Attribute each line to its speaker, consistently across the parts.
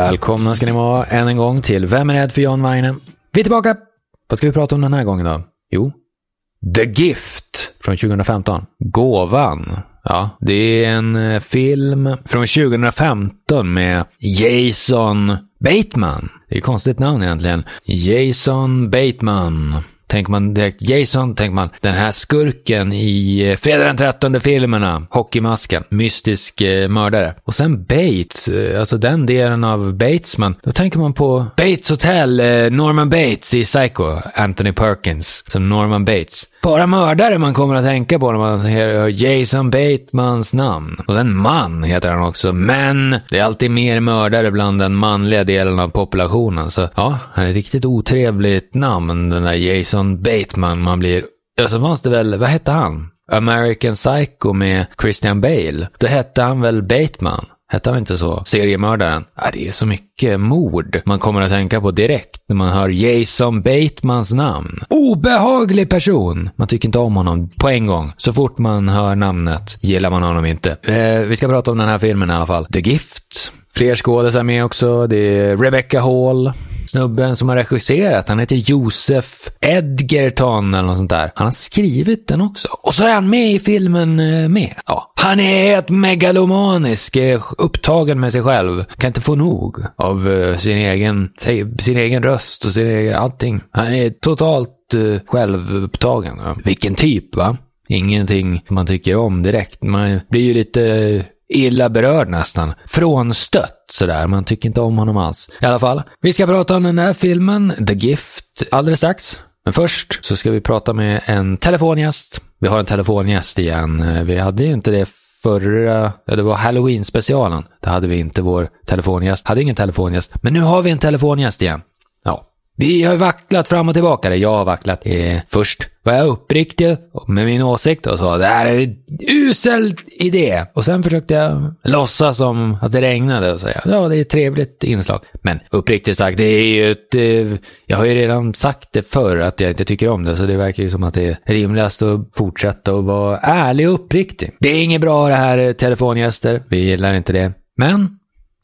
Speaker 1: Välkomna ska ni vara än en gång till Vem är rädd för John Weine? Vi är tillbaka! Vad ska vi prata om den här gången då? Jo, The Gift från 2015. Gåvan. Ja, det är en eh, film från 2015 med Jason Bateman. Det är ett konstigt namn egentligen. Jason Bateman. Tänker man direkt Jason, tänker man den här skurken i eh, Fredag den 13 filmerna, Hockeymasken, mystisk eh, mördare. Och sen Bates, eh, alltså den delen av Batesman, då tänker man på Bates Hotel, eh, Norman Bates i Psycho, Anthony Perkins, som Norman Bates. Bara mördare man kommer att tänka på när man hör Jason Batemans namn. Och sen man heter han också, men det är alltid mer mördare bland den manliga delen av populationen. Så ja, han är ett riktigt otrevligt namn, den där Jason Bateman. Man blir... Ja, så fanns det väl, vad hette han? American Psycho med Christian Bale. Då hette han väl Bateman? Hette han inte så? Seriemördaren? Ja, det är så mycket mord man kommer att tänka på direkt när man hör Jason Batemans namn. Obehaglig person! Man tycker inte om honom på en gång. Så fort man hör namnet gillar man honom inte. Eh, vi ska prata om den här filmen i alla fall. The Gift. Fler skådisar med också. Det är Rebecca Hall. Snubben som har regisserat, han heter Josef Edgerton eller något sånt där. Han har skrivit den också. Och så är han med i filmen eh, med. Ja. Han är helt megalomanisk, eh, upptagen med sig själv. Kan inte få nog av eh, sin egen, sin egen röst och sin egen allting. Han är totalt självupptagen. Vilken typ va? Ingenting man tycker om direkt. Man blir ju lite illa berörd nästan. Frånstött sådär. Man tycker inte om honom alls. I alla fall, vi ska prata om den här filmen, The Gift, alldeles strax. Men först så ska vi prata med en telefongäst. Vi har en telefongäst igen. Vi hade ju inte det förra, ja det var halloween-specialen. Där hade vi inte vår telefongäst, hade ingen telefongäst. Men nu har vi en telefongäst igen. Vi har vacklat fram och tillbaka. Eller jag har vacklat. Eh, först var jag uppriktig med min åsikt och sa det här är en usel idé. Och sen försökte jag låtsas som att det regnade och säga ja, det är ett trevligt inslag. Men uppriktigt sagt, det är ju ett... Eh, jag har ju redan sagt det förr att jag inte tycker om det, så det verkar ju som att det är rimligast att fortsätta och vara ärlig och uppriktig. Det är inget bra det här eh, telefongäster. Vi gillar inte det. Men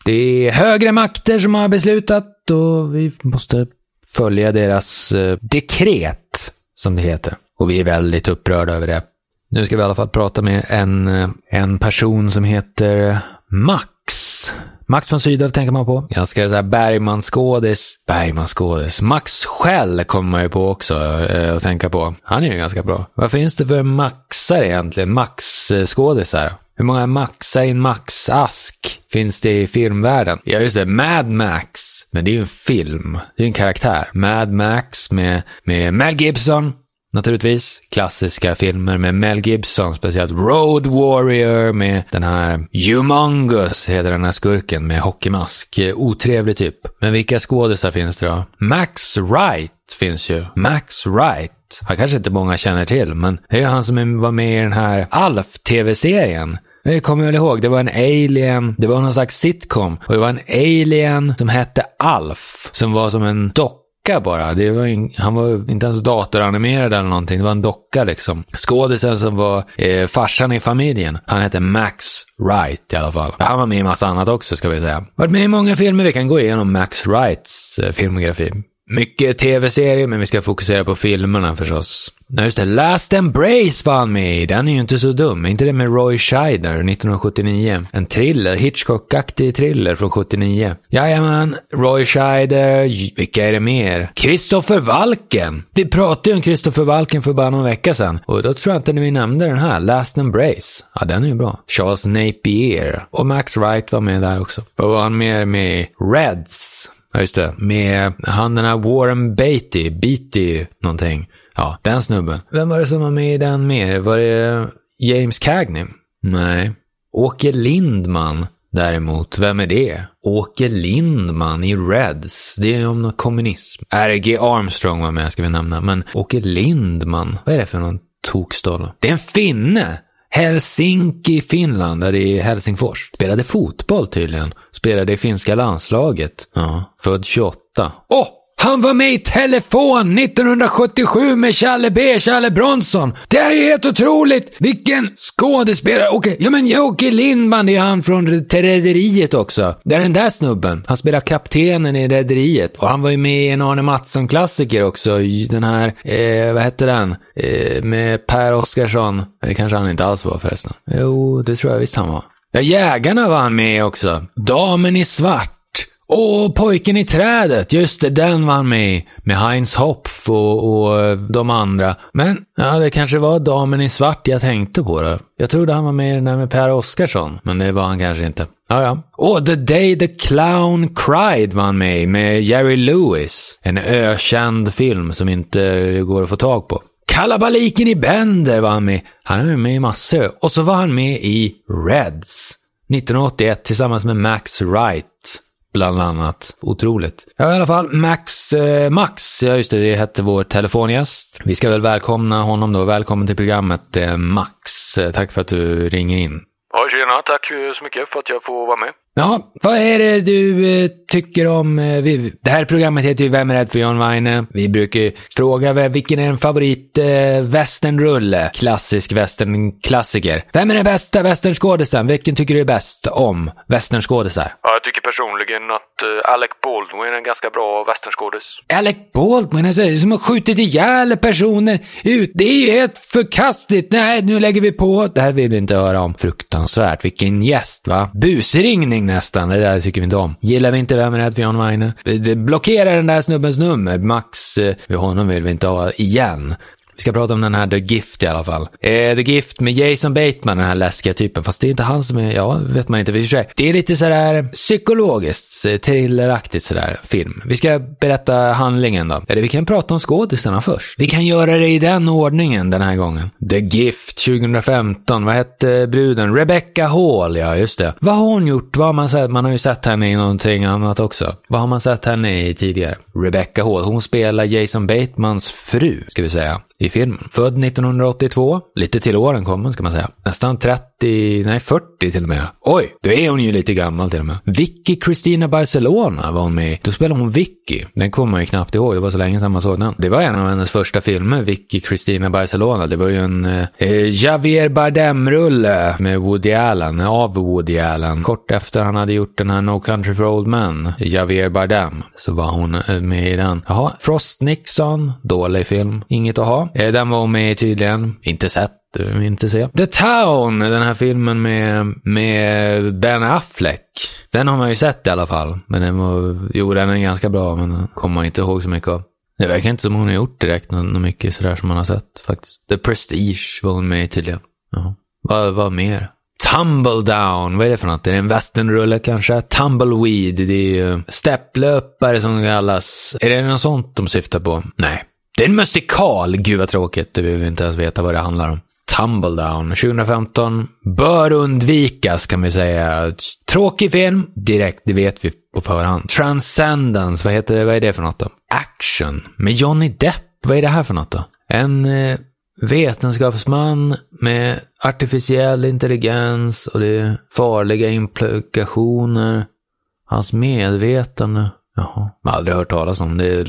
Speaker 1: det är högre makter som har beslutat och vi måste följa deras eh, dekret, som det heter. Och vi är väldigt upprörda över det. Nu ska vi i alla fall prata med en, eh, en person som heter Max. Max von Sydow tänker man på. Ganska såhär Bergmanskådis. Bergmanskådis. Max Schell kommer man ju på också eh, att tänka på. Han är ju ganska bra. Vad finns det för Maxar egentligen? Max-skådisar? Eh, hur många Maxa i en Max-ask finns det i filmvärlden? Ja, just det. Mad Max. Men det är ju en film. Det är ju en karaktär. Mad Max med, med Mel Gibson. Naturligtvis. Klassiska filmer med Mel Gibson, speciellt Road Warrior med den här Humongous, heter den här skurken med hockeymask. Otrevlig typ. Men vilka skådisar finns det då? Max Wright finns ju. Max Wright. Han kanske inte många känner till, men det är ju han som var med i den här Alf-tv-serien. Jag kommer väl ihåg, det var en alien, det var någon slags sitcom. Och det var en alien som hette Alf, som var som en docka bara. Det var in, han var inte ens datoranimerad eller någonting. Det var en docka liksom. Skådisen som var eh, farsan i familjen. Han hette Max Wright i alla fall. Han var med i massa annat också ska vi säga. Varit med i många filmer. Vi kan gå igenom Max Wrights eh, filmografi. Mycket tv-serier, men vi ska fokusera på filmerna förstås. Nej, just det. Last Embrace var han med i. Den är ju inte så dum. Är inte det med Roy Scheider 1979? En thriller, Hitchcock-aktig thriller från 79. Jajamän, Roy Scheider. Vilka är det mer? Christopher Walken! Vi pratade ju om Christopher Walken för bara någon vecka sedan. Och då tror jag inte vi nämnde den här, Last Embrace. Ja, den är ju bra. Charles Napier. Och Max Wright var med där också. Vad var han mer med i? Reds. Ja, just det. Med han den här Warren Beatty, Beatty någonting. Ja, den snubben. Vem var det som var med i den mer? Var det James Cagney? Nej. Åke Lindman däremot, vem är det? Åke Lindman i Reds. Det är om någon kommunism. R.G. Armstrong var med, ska vi nämna. Men Åke Lindman, vad är det för någon tokstolle? Det är en finne! Helsinki, Finland, där det är Helsingfors. Spelade fotboll tydligen. Spelade i finska landslaget. Ja, född 28. Åh! Oh! Han var med i Telefon 1977 med Challe B. Challe Bronson. Det här är helt otroligt! Vilken skådespelare! Okej, okay. ja men Jocke Lindman, det är han från Rederiet också. Det är den där snubben. Han spelar kaptenen i Rederiet. Och han var ju med i en Arne Mattsson-klassiker också. Den här, eh, vad hette den? Eh, med Per Oscarsson. Det kanske han inte alls var förresten. Jo, det tror jag visst han var. Ja, Jägarna var han med också. Damen i svart. Och Pojken i trädet, just det, den var han med Med Heinz Hopf och, och eh, de andra. Men, ja, det kanske var Damen i svart jag tänkte på då. Jag trodde han var med i den där med Per Oscarsson, men det var han kanske inte. Ja, ja. Och The Day the Clown Cried var han med med Jerry Lewis. En ökänd film som inte går att få tag på. Kalabaliken i Bender var han med. Han är med i massor. Och så var han med i Reds. 1981 tillsammans med Max Wright. Bland annat. Otroligt. Ja, i alla fall Max, eh, Max, ja just det, det hette vår telefongäst. Vi ska väl välkomna honom då. Välkommen till programmet eh, Max. Eh, tack för att du ringer in.
Speaker 2: Ja, tjena. Tack eh, så mycket för att jag får vara med.
Speaker 1: Ja, vad är det du eh, tycker om... Eh, vi, det här programmet heter ju Vem är rädd för John Weine? Vi brukar fråga vilken är en favorit eh, westernrulle? Klassisk westernklassiker. Vem är den bästa westernskådisen? Vilken tycker du är bäst om westernskådisar?
Speaker 2: Ja, jag tycker personligen att uh, Alec Baldwin är en ganska bra westernskådis.
Speaker 1: Alec Baldwin, alltså, som har skjutit ihjäl personer ut. Det är ju helt förkastligt. Nej, nu lägger vi på. Det här vill vi inte höra om. Fruktansvärt. Vilken gäst, va? Busringning nästan. Det där tycker vi inte om. Gillar vi inte Vem är rädd för John Weine? Det blockerar den där snubbens nummer. Max, eh, honom vill vi inte ha igen. Vi ska prata om den här The Gift i alla fall. Eh, The Gift med Jason Bateman, den här läskiga typen. Fast det är inte han som är, ja, vet man inte för sig. Det är lite sådär psykologiskt, eh, thrilleraktigt sådär film. Vi ska berätta handlingen då. Eller vi kan prata om skådisarna först. Vi kan göra det i den ordningen den här gången. The Gift 2015, vad hette bruden? Rebecca Hall, ja just det. Vad har hon gjort? Vad har man sett? Man har ju sett henne i någonting annat också. Vad har man sett henne i tidigare? Rebecca Hall, hon spelar Jason Batemans fru, ska vi säga i filmen. Född 1982, lite till åren kommen ska man säga. Nästan 30, nej 40 till och med. Oj, då är hon ju lite gammal till och med. Vicky Christina Barcelona var hon med i. Då spelade hon Vicky. Den kommer man ju knappt ihåg, det var så länge sedan man såg den. Det var en av hennes första filmer, Vicky Christina Barcelona. Det var ju en eh, eh, Javier Bardem-rulle med Woody Allen, av Woody Allen. Kort efter han hade gjort den här No Country for Old Men, Javier Bardem, så var hon eh, med i den. Jaha, Frost Nixon, dålig film, inget att ha. Eh, den var med tydligen. Inte sett. Vill inte se. The Town, den här filmen med, med Ben Affleck. Den har man ju sett i alla fall. Men den var, jo den är ganska bra, men den kommer man inte ihåg så mycket av. Det verkar inte som hon har gjort direkt något mycket sådär som man har sett faktiskt. The Prestige var hon med i tydligen. Ja. Vad, vad mer? Tumbledown, vad är det för något? Är det en westernrulle kanske? Tumbleweed, det är ju stepplöpare som det kallas. Är det något sånt de syftar på? Nej, det är en musikal. Gud vad tråkigt. Det vill vi inte ens veta vad det handlar om. Tumbledown 2015 bör undvikas kan vi säga. Tråkig film, direkt, det vet vi på förhand. Transcendence, vad heter det, vad är det för något då? Action, med Johnny Depp, vad är det här för något då? En eh, vetenskapsman med artificiell intelligens och det är farliga implikationer. Hans medvetande. Jaha, jag har aldrig hört talas om. Det är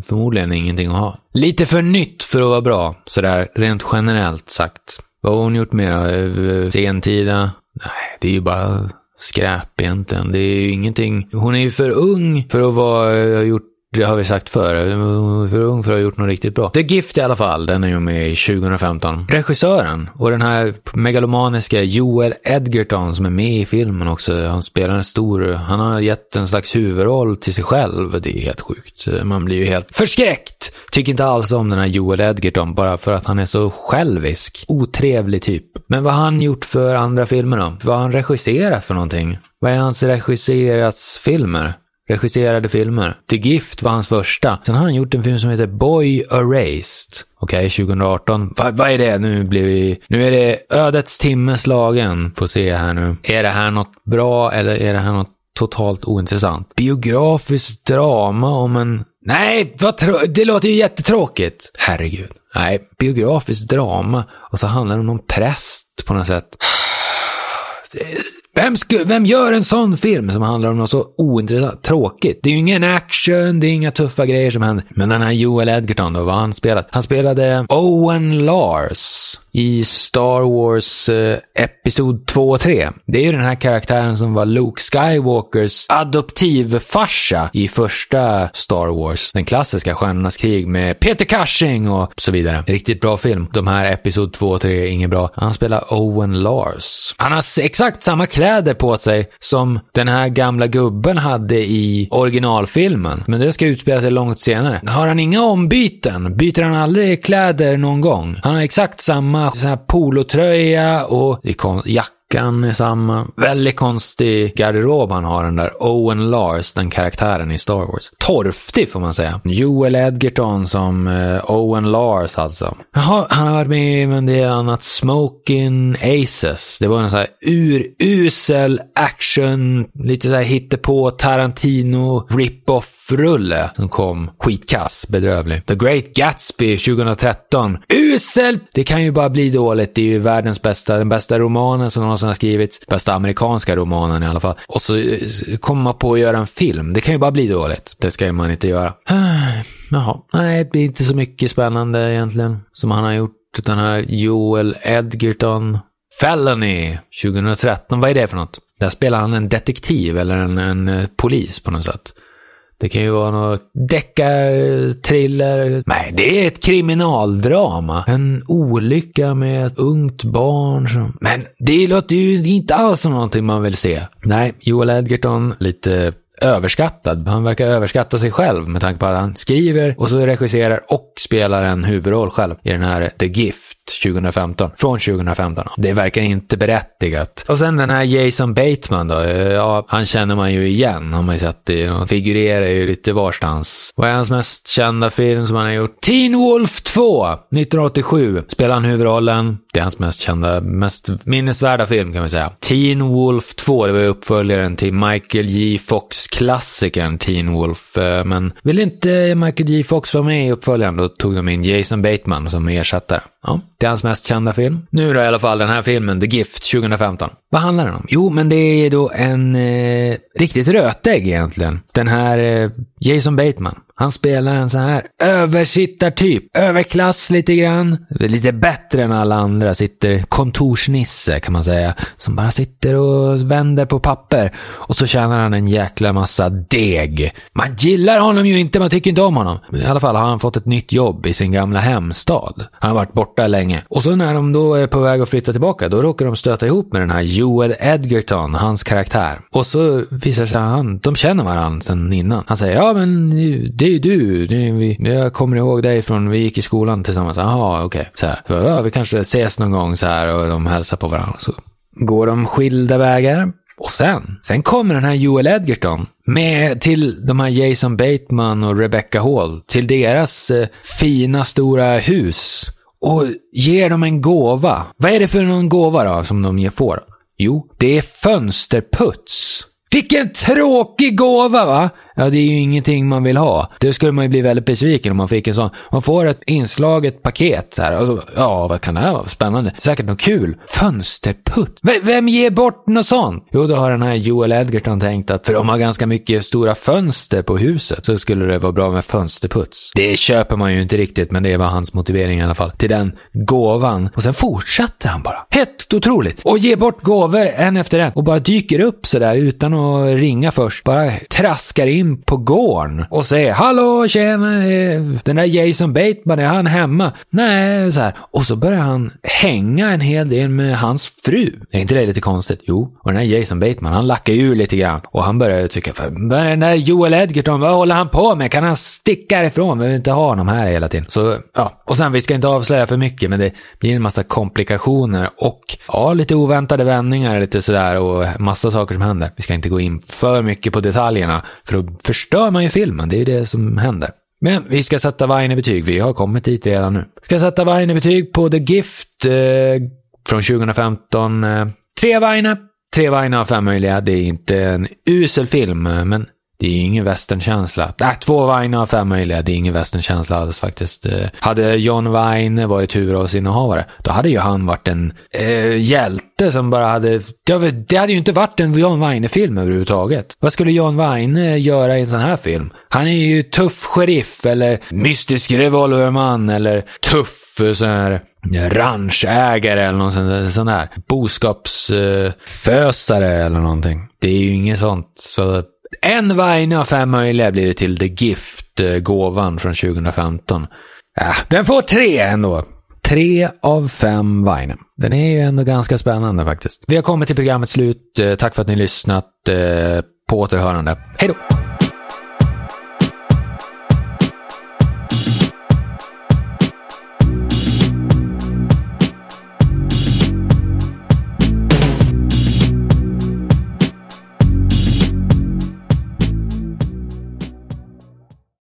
Speaker 1: förmodligen ingenting att ha. Lite för nytt för att vara bra, sådär rent generellt sagt. Vad har hon gjort mer? Eh, eh, sentida? Nej, det är ju bara skräp egentligen. Det är ju ingenting. Hon är ju för ung för att vara, eh, gjort det har vi sagt förr. För ung för att ha gjort något riktigt bra. The Gift i alla fall, den är ju med i 2015. Regissören och den här megalomaniska Joel Edgerton som är med i filmen också. Han spelar en stor, han har gett en slags huvudroll till sig själv. Det är helt sjukt. Man blir ju helt förskräckt. Tycker inte alls om den här Joel Edgerton bara för att han är så självisk. Otrevlig typ. Men vad har han gjort för andra filmer då? Vad har han regisserat för någonting? Vad är hans regisserats filmer? Regisserade filmer. The Gift var hans första. Sen har han gjort en film som heter Boy Erased. Okej, okay, 2018. Vad va är det? Nu blir vi... Nu är det ödets timme slagen. Får se här nu. Är det här något bra eller är det här något totalt ointressant? Biografiskt drama om en... Nej, vad det låter ju jättetråkigt. Herregud. Nej, biografiskt drama. Och så handlar det om någon präst på något sätt. Vem, sku, vem gör en sån film som handlar om något så ointressant, tråkigt? Det är ju ingen action, det är inga tuffa grejer som händer. Men den här Joel Edgerton då, vad har han spelat? Han spelade Owen Lars i Star Wars eh, Episod 2 och 3. Det är ju den här karaktären som var Luke Skywalkers adoptivfarsa i första Star Wars. Den klassiska Stjärnornas krig med Peter Cushing och så vidare. Riktigt bra film. De här Episod 2 och 3 är inget bra. Han spelar Owen Lars. Han har exakt samma kläder på sig som den här gamla gubben hade i originalfilmen. Men det ska utspela sig långt senare. Har han inga ombyten? Byter han aldrig kläder någon gång? Han har exakt samma samma så här polotröja och jacka Jackan är samma. Väldigt konstig garderob han har den där Owen Lars, den karaktären i Star Wars. Torftig får man säga. Joel Edgerton som eh, Owen Lars alltså. Jaha, han har varit med i en del annat. Smoking Aces. Det var en sån här urusel action, lite så här hittepå Tarantino rip-off-rulle som kom skitkass, bedrövlig. The Great Gatsby 2013. Usel! Det kan ju bara bli dåligt. Det är ju världens bästa, den bästa romanen som någonsin har skrivits. Bästa amerikanska romanen i alla fall. Och så eh, kommer man på att göra en film. Det kan ju bara bli dåligt. Det ska man inte göra. Jaha, nej, det blir inte så mycket spännande egentligen som han har gjort. Den här Joel Edgerton Felony 2013. Vad är det för något? Där spelar han en detektiv eller en, en eh, polis på något sätt. Det kan ju vara något deckarthriller. Nej, det är ett kriminaldrama. En olycka med ett ungt barn som... Men det låter ju inte alls som någonting man vill se. Nej, Joel Edgerton, lite överskattad. Han verkar överskatta sig själv med tanke på att han skriver och så regisserar och spelar en huvudroll själv i den här The Gift 2015. Från 2015. Det verkar inte berättigat. Och sen den här Jason Bateman då. Eh, ja, han känner man ju igen. Har man ju sett i. Han figurerar ju lite varstans. Vad är hans mest kända film som han har gjort? Teen Wolf 2! 1987. Spelar han huvudrollen. Det är hans mest kända, mest minnesvärda film kan vi säga. Teen Wolf 2, det var uppföljaren till Michael J. Fox-klassikern Teen Wolf. Eh, men ville inte Michael J. Fox vara med i uppföljaren, då tog de in Jason Bateman som ersättare. Ja, det är hans mest kända film. Nu då i alla fall den här filmen, The Gift 2015. Vad handlar den om? Jo, men det är då en eh, riktigt rötägg egentligen. Den här eh, Jason Bateman. Han spelar en sån här översittartyp. Överklass lite grann. Lite bättre än alla andra. Sitter kontorsnisse kan man säga. Som bara sitter och vänder på papper. Och så tjänar han en jäkla massa deg. Man gillar honom ju inte, man tycker inte om honom. I alla fall har han fått ett nytt jobb i sin gamla hemstad. Han har varit borta länge. Och så när de då är på väg att flytta tillbaka, då råkar de stöta ihop med den här Joel Edgerton, hans karaktär. Och så visar det sig att han, de känner varandra sedan innan. Han säger, ja men det är du. Det är vi. Jag kommer ihåg dig från, vi gick i skolan tillsammans. Jaha, okej. Okay. Så här, ja, vi kanske ses någon gång så här och de hälsar på varandra. Så går de skilda vägar. Och sen, sen kommer den här Joel Edgerton med till de här Jason Bateman och Rebecca Hall, till deras eh, fina stora hus och ger dem en gåva. Vad är det för någon gåva då som de får? Jo, det är fönsterputs. Vilken tråkig gåva va? Ja, det är ju ingenting man vill ha. Det skulle man ju bli väldigt besviken om man fick en sån. Man får ett inslaget paket så här. Alltså, ja, vad kan det här vara? Spännande. Säkert något kul. Fönsterputt. V vem ger bort något sånt? Jo, då har den här Joel Edgerton tänkt att för de har ganska mycket stora fönster på huset så skulle det vara bra med fönsterputs. Det köper man ju inte riktigt, men det var hans motivering i alla fall. Till den gåvan. Och sen fortsätter han bara. Helt otroligt. Och ger bort gåvor en efter en. Och bara dyker upp sådär utan att ringa först. Bara traskar in på gården och säger hallå tjena, eh, den där Jason Bateman, är han hemma? Nej, så här. Och så börjar han hänga en hel del med hans fru. Är inte det lite konstigt? Jo, och den här Jason Bateman, han lackar ur lite grann och han börjar tycka, för den där Joel Edgerton, vad håller han på med? Kan han sticka härifrån? Vi vill inte ha honom här hela tiden. Så, ja. Och sen, vi ska inte avslöja för mycket, men det blir en massa komplikationer och ja, lite oväntade vändningar, lite sådär och massa saker som händer. Vi ska inte gå in för mycket på detaljerna, för då förstör man ju filmen. Det är ju det som händer. Men vi ska sätta Weine-betyg. Vi har kommit dit redan nu. Ska sätta Weine-betyg på The Gift eh, från 2015. Eh, tre Vine. Tre Vine av fem möjliga. Det är inte en usel film, eh, men det är ingen västernkänsla. Äh, två Vine av fem möjliga. Det är ingen västernkänsla alls faktiskt. Eh, hade John Vine varit huvudrollsinnehavare, då hade ju han varit en eh, hjälte som bara hade... Det hade ju inte varit en John Vine-film överhuvudtaget. Vad skulle John Vine eh, göra i en sån här film? Han är ju tuff sheriff eller mystisk revolverman eller tuff eh, sån här ranchägare eller någon sån där. Boskapsfösare eller någonting. Det är ju inget sånt. Så en Vine av fem möjliga blir det till The Gift, gåvan från 2015. Äh, den får tre ändå. Tre av fem vaine. Den är ju ändå ganska spännande faktiskt. Vi har kommit till programmets slut. Eh, tack för att ni lyssnat. Eh, på återhörande. Hej då!